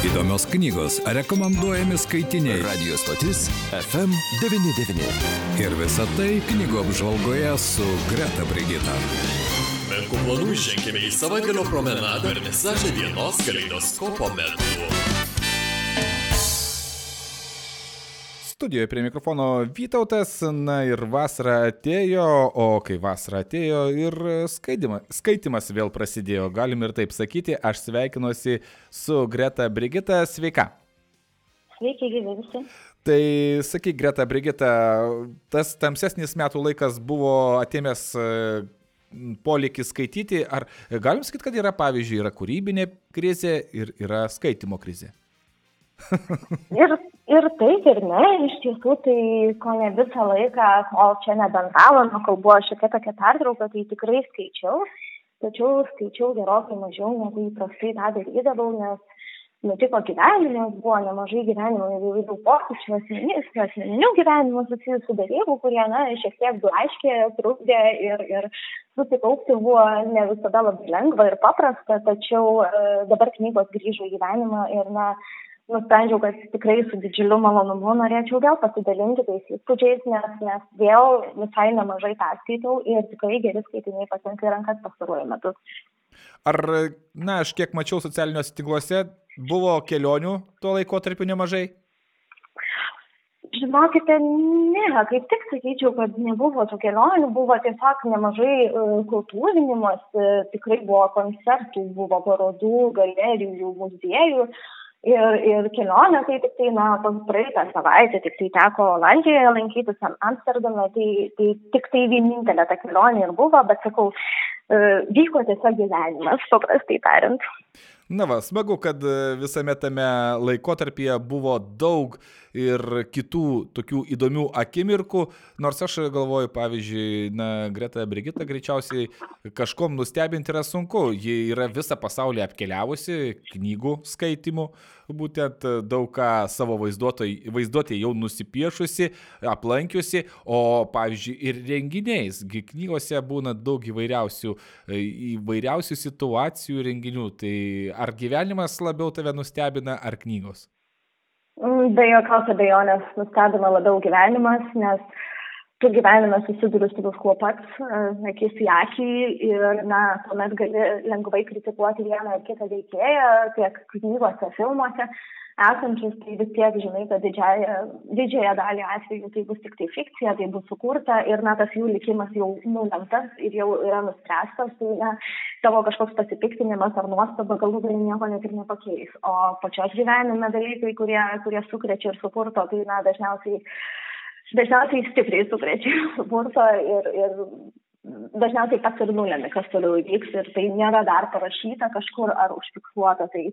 Įdomios knygos, rekomenduojami skaitiniai. Radio stotis FM99. Ir visa tai knygų apžvalgoje su Greta Brigita. Menkų planų žengėme į savaitgalio promenadą ir visažą dienos kaleidoskopo metu. Studijoje prie mikrofono Vytautas, na ir vasara atėjo, o kai vasara atėjo ir skaitima, skaitimas vėl prasidėjo, galim ir taip sakyti, aš sveikinuosi su Greta Brigita, sveika. Sveiki, gyvi visi. Tai sakyk, Greta Brigita, tas tamsesnis metų laikas buvo atėmęs polikį skaityti, ar galim sakyti, kad yra, pavyzdžiui, yra kūrybinė krizė ir yra skaitimo krizė? ir, ir taip, ir ne, iš tiesų, tai ko ne visą laiką, kol čia nebendravome, kol buvo šiokia tokia pertrauka, tai tikrai skaičiau, tačiau skaičiau gerokai mažiau, negu įprastai tą darydavau, nes nutiko gyvenimas, buvo nemažai gyvenimo įvairių pokyčių, asmeninių gyvenimų susijusių dalykų, kurie, na, šiek tiek blaškė, trukdė ir, ir susikaupti buvo ne visada labai lengva ir paprasta, tačiau e, dabar knygos grįžo į gyvenimą ir, na, nusprendžiau, kad tikrai su didžiuliu malonumu norėčiau vėl pasidalinti tais įspūdžiais, nes, nes vėl visai nemažai perskaitau ir tikrai geri skaitiniai patenka į rankas pastaruoju metu. Ar, na, aš kiek mačiau socialiniuose tinkluose, buvo kelionių tuo laikotarpiu nemažai? Žinokite, ne, kaip tik sakyčiau, kad nebuvo tų kelionių, buvo tiesiog nemažai uh, kultūrinimas, tikrai buvo koncertų, buvo parodų, galerijų, muziejų. Ir, ir kelionė, tai tik tai, na, praeitą savaitę, tik tai teko Olandijoje lankytis Amsterdame, tai, tai tik tai vienintelė ta kelionė ir buvo, bet sakau, vyko tiesiog gyvenimas, paprastai tariant. Na va, smagu, kad visame tame laikotarpyje buvo daug ir kitų tokių įdomių akimirkų, nors aš galvoju, pavyzdžiui, na, Greta Brigita greičiausiai kažkom nustebinti yra sunku, ji yra visą pasaulį apkeliavusi knygų skaitimu, būtent daug ką savo vaizduotėje jau nusipiešusi, aplankiusi, o pavyzdžiui ir renginiais, knygose būna daug įvairiausių, įvairiausių situacijų renginių, tai ar gyvenimas labiau tave nustebina, ar knygos? Mm, be jokios abejonės nustebino labiau gyvenimas, nes tu gyvenime susiduri su viskuo pats, e, akis į akį ir, na, tuomet gali lengvai kritikuoti vieną ar kitą veikėją, tiek knygose, filmuose esančius, tai vis tiek žinai, kad didžiąją, didžiąją dalį atvejų tai bus tik tai fikcija, tai bus sukurta ir, na, tas jų likimas jau nulemtas ir jau yra nuspręstas, tai, na, tavo kažkoks pasipiktinimas ar nuostaba galų galį nieko net ir nepakeis. O pačios gyvenime dalykai, kurie, kurie sukrečia ir supurto, tai, na, dažniausiai, dažniausiai stipriai sukrečia supurto ir, ir dažniausiai pats ir nulėmė, kas toliau įvyks ir tai nėra dar parašyta kažkur ar užfiksuota. Tai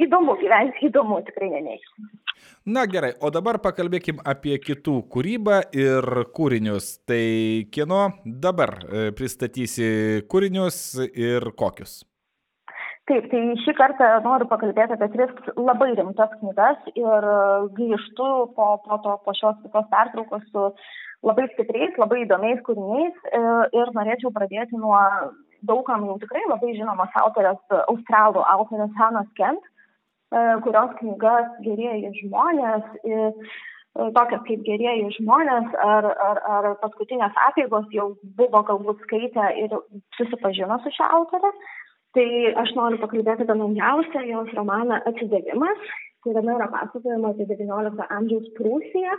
įdomu gyventi, įdomu tikrai neneigsiu. Na gerai, o dabar pakalbėkim apie kitų kūrybą ir kūrinius. Tai kieno dabar e, pristatysi kūrinius ir kokius? Taip, tai šį kartą noriu pakalbėti apie tris labai rimtas knygas ir grįžtu po, po, to, po šios kitos pertraukos su labai stipriais, labai įdomiais kūriniais e, ir norėčiau pradėti nuo daugam jau tikrai labai žinomos autorės, australų autorės Hanos Kent, e, kurios knygas gerieji žmonės, e, tokias kaip gerieji žmonės ar, ar, ar paskutinės apėgos jau buvo galbūt skaitę ir susipažino su šią autorę. Tai aš noriu pakalbėti apie naujausią jos romaną Atsidavimas, kuriame yra pasakojama apie XIX amžiaus Prūsiją,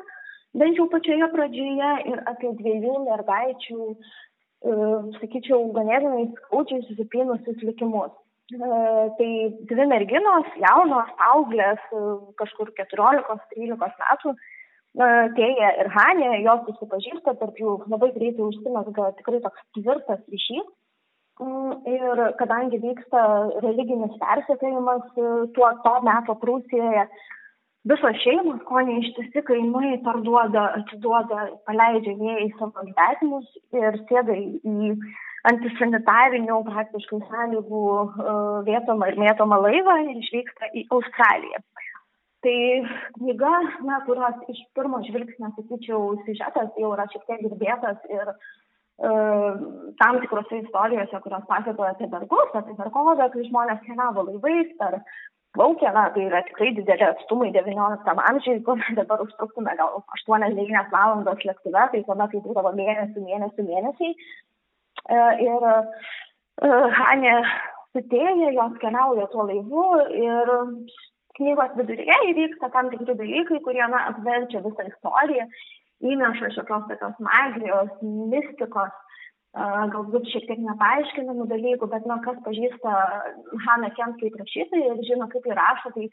bent jau pačioje pradžioje ir apie dviejų mergaičių E, sakyčiau, ganėtinai skaudžiai susipynusius likimus. E, tai dvi merginos, jaunos, auglės, e, kažkur 14-13 metų, Tėja ir Hanė, jos susipažįsta, tarp jų labai greitai užsimesga tikrai toks tvirtas ryšys. Ir kadangi vyksta religinis persekiojimas tuo to meto Prūsijoje, visos šeimos, ko neištisi kaimai parduoda, atiduoda, paleidžia į savo gyvenimus ir sėda į antisanitarinių praktiškai sąlygų uh, vietomą ir mėtomą laivą ir išvyksta į Australiją. Tai knyga, na, kurios iš pirmo žvilgsnio, sakyčiau, sižetas jau yra šiek tiek girdėtas ir uh, tam tikrose istorijose, kurios pasakoja apie vergus, apie vergovę, kai žmonės keliavo laivais per plaukia, na, tai yra tikrai didelė atstumai 19 amžiui, kuomet dabar užtruktume gal 8-9 valandos lėktuve, tai tuomet tai būdavo mėnesių, mėnesių, mėnesiai. E, ir e, Hanė sutėja, jos keliauja tuo laivu ir knygos viduryje įvyksta tam tikri dalykai, kurie, na, apverčia visą istoriją, įneša šiokios tokios magijos, mistikos galbūt šiek tiek nepaaiškinamų dalykų, bet, na, kas pažįsta Haną Kent kaip rašytoją ir žino, kaip jį rašo, tai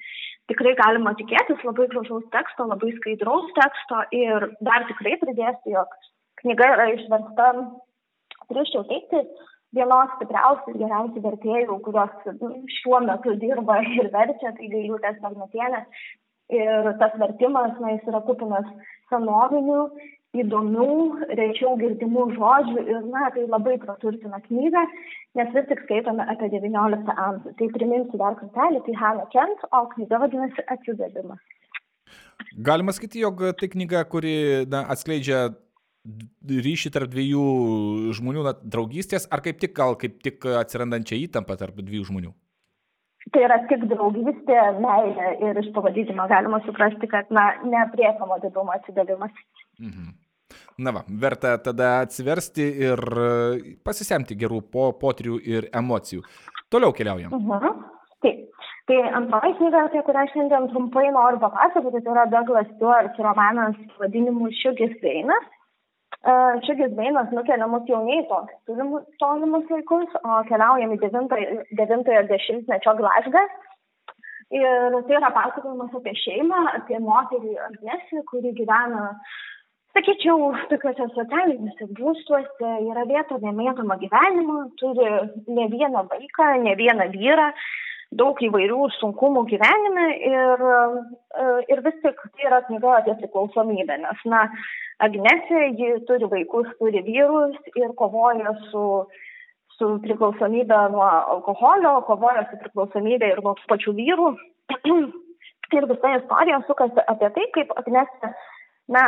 tikrai galima tikėtis labai gražaus teksto, labai skaidraus teksto ir dar tikrai pridėsiu, jog knyga yra išversta, turėčiau teikti, vienos stipriausių ir geriausių vertėjų, kurios šiuo metu dirba ir verčia, tai gailiutės Bernotienės. Ir tas vertimas, na, jis yra kupinas senovinių įdomių, rečiau girdimų žodžių ir, na, tai labai praturtina knygą, nes vis tik skaitome apie XIX amžių. Tai priminsiu dar kartelį, tai Hanna Kent, o knyga vadinasi Atsidavimas. Galima sakyti, jog tai knyga, kuri na, atskleidžia ryšį tarp dviejų žmonių, na, draugystės, ar kaip tik, gal kaip tik atsirandančią įtampą tarp dviejų žmonių? Tai yra tik draugystė, meilė ir iš pavadinimo galima suprasti, kad, na, neapriekamo didumo atsidavimas. Mhm. Na va, verta tada atsiversti ir e, pasisemti gerų po, potrių ir emocijų. Toliau keliaujam. Mhm. Taip. Tai antroji knyga, apie kurią šiandien trumpai noriu papasakoti, tai yra Douglas Stewart romanas vadinimu Šiugis Veinas. Šiugis Veinas nukelia mus jau ne į tokius tolimus laikus, o keliaujam į 9-ojo dešimtmečio Glasgą. Ir tai yra pasakojimas apie šeimą, apie moterį Agnesį, kuri gyvena sakyčiau tokiuose socialiniuose būstuose yra vieta nemėtoma gyvenimo turi ne vieną vaiką ne vieną vyrą daug įvairių sunkumų gyvenime ir, e, ir vis tik tai yra knyga apie priklausomybę, nes, na, Agnesė, ji turi vaikus, turi vyrus ir kovoja su, su priklausomybė nuo alkoholio, kovoja su priklausomybė ir nuo pačių vyrų. ir visa istorija sukasi apie tai, kaip Agnesė na,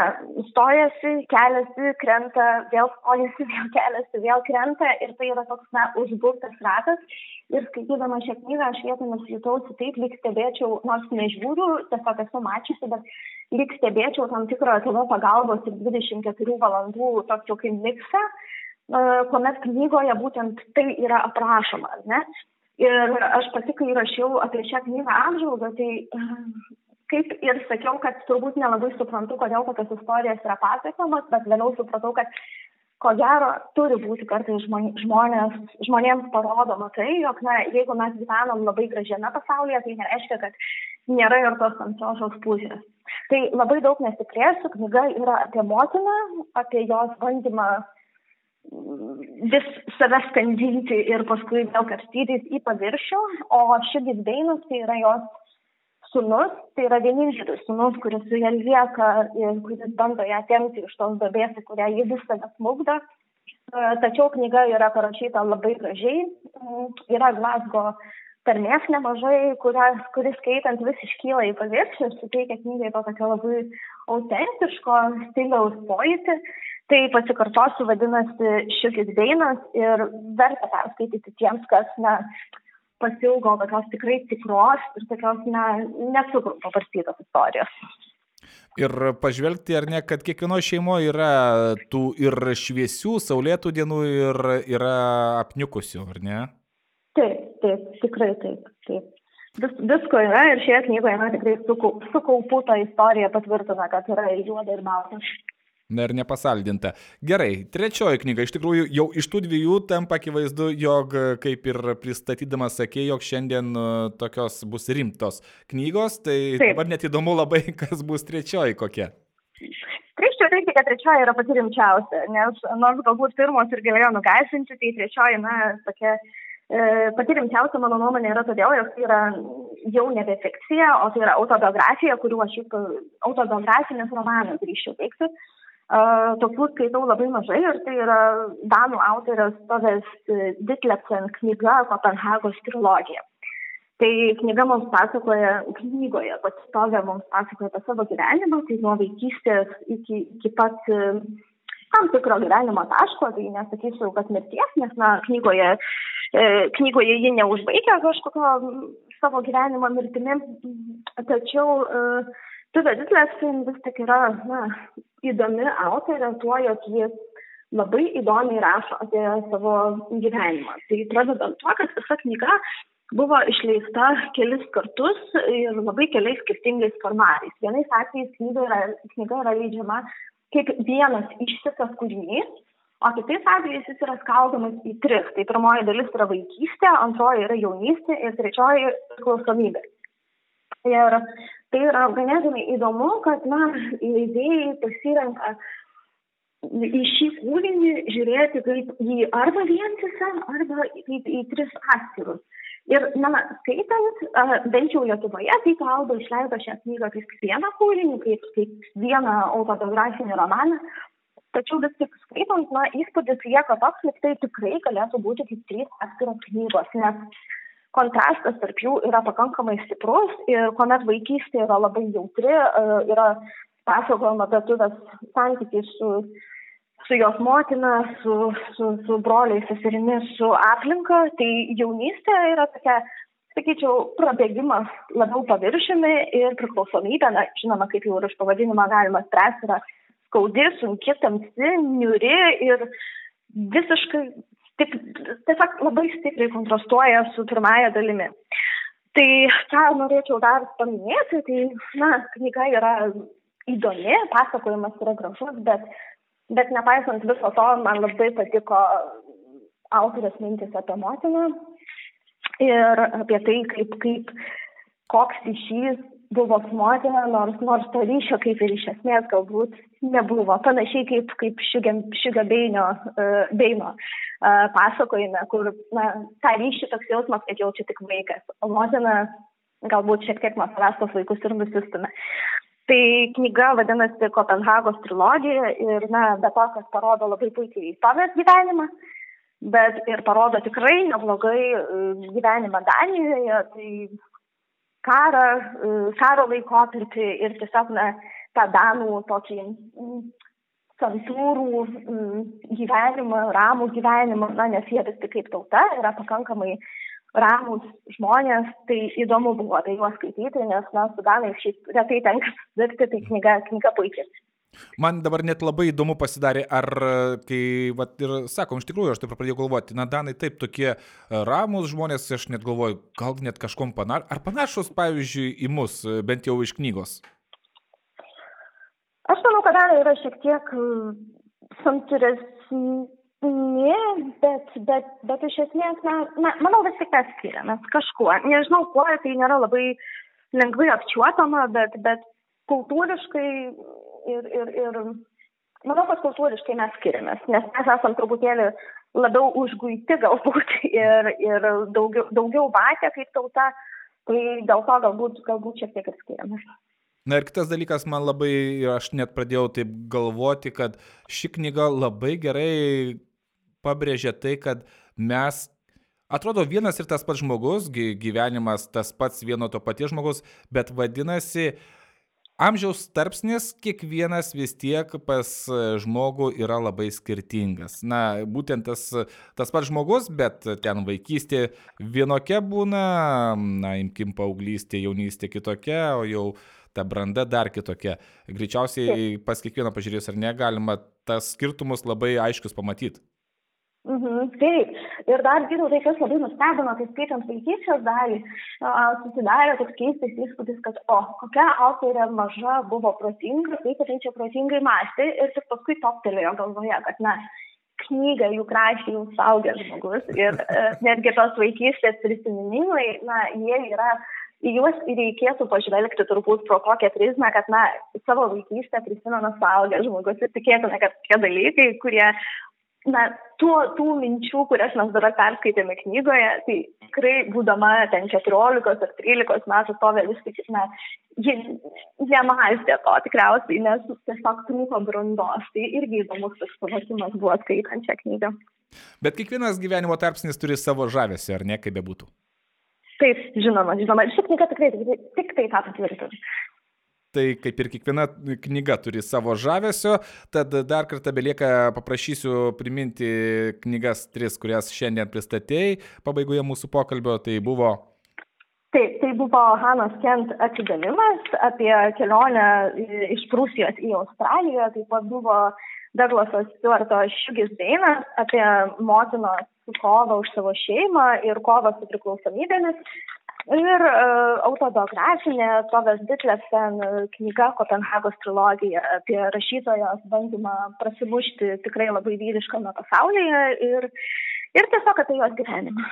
stojasi, keliasi, krenta, vėl stojasi, vėl keliasi, vėl krenta ir tai yra toks, na, užburtas ratas. Ir skaitydama šią knygą aš vietomis jutausi taip, lyg stebėčiau, nors nežiūriu, tiesiog esu mačiusi, bet lyg stebėčiau tam tikrą tavo pagalbos ir 24 valandų tokio kaip miksą, kuomet knygoje būtent tai yra aprašoma, ne? Ir aš pati, kai rašiau apie šią knygą apžvalgą, tai kaip ir sakiau, kad turbūt nelabai suprantu, kodėl tokios istorijos yra pasakomas, bet vėliau supratau, kad ko gero turi būti kartais žmonės, žmonėms parodoma tai, jog na, jeigu mes gyvenam labai gražiame pasaulyje, tai nereiškia, kad nėra ir tos tamsiosios pusės. Tai labai daug nesiplėsiu, knyga yra apie motiną, apie jos bandymą vis save skandinti ir paskui vėl kapstytis į paviršių, o šis dainas tai yra jos sūnus, tai yra vienintelis sūnus, kuris su ją lieka ir kuris bando ją temti iš tos dabės, į kurią ji visada smūgda. E, tačiau knyga yra parašyta labai gražiai, mm, yra Glasgo tarmės nemažai, kuria, kuris skaitant vis iškyla į paviršių ir suteikia knygai to tokio labai autentiško stiliaus pojūtį. Tai pasikartosiu, vadinasi, šis dainas ir verta perskaityti tiems, kas na, pasilgo tokios tikrai tikros ir tokios ne, nesugrų pavarstytos istorijos. Ir pažvelgti, ar ne, kad kiekvienoje šeimoje yra tų ir šviesių, saulėtų dienų ir yra apniukusių, ar ne? Taip, taip, tikrai taip, taip. Vis, visko yra ir šioje knygoje na, tikrai sukaupu tą istoriją patvirtina, kad yra ir juoda, ir balta. Na ir nepasaldinta. Gerai, trečioji knyga. Iš tikrųjų, jau iš tų dviejų tampa akivaizdu, jog, kaip ir pristatydamas sakė, jog šiandien e, tokios bus rimtos knygos. Tai Taip. dabar net įdomu labai, kas bus trečioji kokia. Drįščiau teikti, kad trečioji yra pati rimčiausia, nes nors galbūt pirmos ir galėjo nugaisinti, tai trečioji, na, tokia e, pati rimčiausia, mano nuomonė, yra todėl, jog tai yra jau nebe fikcija, o tai yra autobiografija, kuriuo aš šiaip autobiografinis romanas drįščiau teikti. Tokių skaitau labai mažai ir tai yra Danų autorės Tovės Ditleksen knyga Kopenhagos trilogija. Tai knyga mums pasakoja, knygoje pati Tovė mums pasakoja apie savo gyvenimą, tai nuo vaikystės iki, iki pat tam tikro gyvenimo taško, tai nesakysiu, kad mirties, nes na, knygoje, e, knygoje ji neužbaigia kažkokio savo gyvenimo mirtimi, tačiau Tuve Ditlefin vis tik yra na, įdomi autorė tuo, jog jis labai įdomiai rašo apie savo gyvenimą. Tai pradedant tuo, kad visa knyga buvo išleista kelis kartus ir labai keliais skirtingais formatais. Vienais atvejais knyga yra, knyga yra leidžiama kaip vienas išsitas kūrinys, o kitais atvejais jis yra skaldomas į tris. Tai pirmoji dalis yra vaikystė, antroji yra jaunystė ir trečioji priklausomybė. Ir tai yra ganėtinai įdomu, kad, na, leidėjai pasirenka į šį kūrinį žiūrėti kaip į arba vientisą, arba kaip į tris atskirus. Ir, na, skaitant, bent jau Lietuvoje, tai kalba išleido šią knygą kaip vieną kūrinį, kaip, kaip vieną autobiografinį romaną, tačiau vis tik skaitant, na, įspūdis lieka toks, kad tai tikrai galėtų būti kaip trys atskiros knygos, nes kontrastas tarp jų yra pakankamai stiprus ir kuomet vaikystė yra labai jautri, yra pasakojama apie tuvės santykiai su su jos motina, su, su, su broliais, seserimis, su aplinka, tai jaunystė yra tokia, sakyčiau, prabėgimas labiau paviršiumi ir priklausomybė, na, žinoma, kaip jau ir iš pavadinimo galima spręsti, yra skaudi, sunki, tamsi, niuri ir visiškai, tik, tiesiog labai stipriai kontrastuoja su pirmąja dalimi. Tai ką norėčiau dar paminėti, tai, na, knyga yra įdomi, pasakojimas yra gražus, bet Bet nepaisant viso to, man labai patiko autorės mintis apie motiną ir apie tai, kaip, kaip koks ryšys buvo motina, nors, nors to ryšio kaip ir iš esmės galbūt nebuvo. Panašiai kaip, kaip Šiga Beino, uh, Beino uh, pasakojime, kur na, tą ryšį toks jausmas, kad jaučia tik vaikas, o motina galbūt šiek tiek nuo savęs tos vaikus ir nusistumė. Tai knyga vadinasi Kopenhagos trilogija ir, na, be to, kas parodo labai puikiai Tomės gyvenimą, bet ir parodo tikrai neblogai e, gyvenimą Danijoje, tai karą, e, karo laikotarpį ir tiesiog, na, tą Danų tokį santūrų gyvenimą, ramų gyvenimą, na, nes jie vis tik kaip tauta yra pakankamai ramus žmonės, tai įdomu buvo apie juos skaityti, nes mes su Danais šiaip retai tenka dirbti, tai knyga, knyga puikiai. Man dabar net labai įdomu pasidarė, ar kai, vat, ir sakom, iš tikrųjų, aš taip pradėjau galvoti, na, Danai taip tokie ramus žmonės, aš net galvoju, gal net kažkom panašus, ar panašus, pavyzdžiui, į mus, bent jau iš knygos? Aš manau, kad Danai yra šiek tiek santūresni bet, bet, bet iš esmės, na, na, manau, vis tik mes skiriamės kažkuo. Nežinau, kuo tai nėra labai lengvai apčiuopama, bet, bet kultūriškai ir, ir, ir manau, kad kultūriškai mes skiriamės, nes mes esam truputėlį labiau užguiti galbūt ir, ir daugiau, daugiau matę kaip tauta, tai dėl to galbūt, galbūt šiek tiek ir skiriamės. Na ir kitas dalykas, man labai, aš net pradėjau taip galvoti, kad ši knyga labai gerai pabrėžia tai, kad mes Atrodo vienas ir tas pats žmogus, gyvenimas tas pats vieno to paties žmogus, bet vadinasi, amžiaus tarpsnis kiekvienas vis tiek pas žmogų yra labai skirtingas. Na, būtent tas, tas pats žmogus, bet ten vaikystė vienokia būna, na, imkim paauglystė, jaunystė kitokia, o jau ta branda dar kitokia. Greičiausiai pas kiekvieną pažiūrėjus ar ne, galima tas skirtumus labai aiškius pamatyti. Mhm, taip. Ir dar geriau tai, kas labai nustebino, kai skaitant vaikystės dalį, susidarė toks keistas įspūdis, kad, o, kokia autorė maža buvo protinga, kaip tai čia protingai mąstė ir tik paskui toptelėjo galvoje, kad, na, knygą juk rašė jau saugęs žmogus ir e, netgi tos vaikystės prisiminimai, na, jie yra į juos reikėtų pažvelgti turbūt pro tokią prizmę, kad, na, savo vaikystę prisimena suaugęs žmogus ir tikėtina, kad tie dalykai, kurie na, tų, tų minčių, kurias mes dabar perskaitėme knygoje, tai tikrai būdama ten 14 ar 13 metų vis tik, na, ji nemastė to tikriausiai, nes tiesiog trūko brandos. Tai irgi įdomus tas suvokimas buvo skaitant šią knygą. Bet kiekvienas gyvenimo tarpsnis turi savo žavesį, ar ne, kaip bebūtų? Taip, žinoma, žinoma. Ši knyga tikrai tik, tik tai tą patvirtina. Tai kaip ir kiekviena knyga turi savo žavesio, tad dar kartą belieka paprašysiu priminti knygas tris, kurias šiandien pristatėjai pabaigoje mūsų pokalbio. Tai buvo. Taip, tai buvo Hanos Kent atsidavimas apie kelionę iš Prūsijos į Australiją, taip pat buvo Douglaso Stuarto Šugis dainas apie motinos kovą už savo šeimą ir kovą su priklausomybėmis. Ir uh, autobiografinė Togas Ditlefsen knyga Kopenhagos trilogija apie rašytojos bandymą prasimušti tikrai labai vyriškame pasaulyje ir, ir tiesiog apie jos gyvenimą.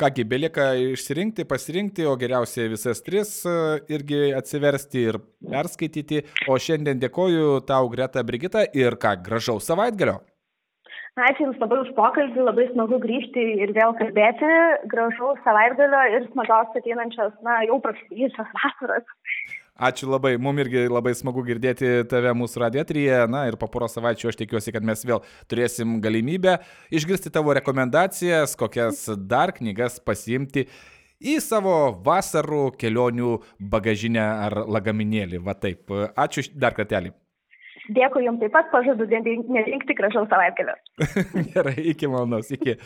Kągi, belieka išsirinkti, pasirinkti, o geriausiai visas tris e, irgi atsiversti ir perskaityti. O šiandien dėkoju tau, Greta Brigita, ir ką, gražaus savaitgalio. Ačiū Jums labai už pokalbį, labai smagu grįžti ir vėl kalbėti. Gražaus savaitgalio ir smagios ateinančios, na, jau prasidėjusios vasaros. Ačiū labai, mums irgi labai smagu girdėti tave mūsų radiotrije. Na ir po poros savaičių aš tikiuosi, kad mes vėl turėsim galimybę išgirsti tavo rekomendacijas, kokias dar knygas pasiimti į savo vasarų kelionių bagažinę ar lagaminėlį. Va taip. Ačiū dar kartelį. Dėkui Jums taip pat, pažadu nerinkti gražaus savaitgalio. Gerai, iki malonaus, iki.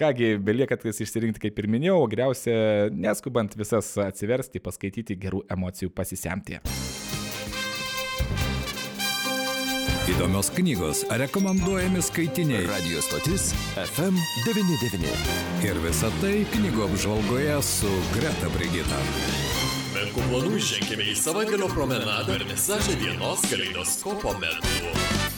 Kągi, belieka tik išsirinkti, kaip ir minėjau, geriausia, neskubant visas atsiversti, paskaityti gerų emocijų pasisemti. Įdomios knygos, rekomenduojami skaitiniai. Radio stotis FM99. Ir visa tai knygų apžvalgoje su Greta Brigita. Menkų planų ženkime į savaitgalio promenadą ir visažę dienos kaleidoskopo metu.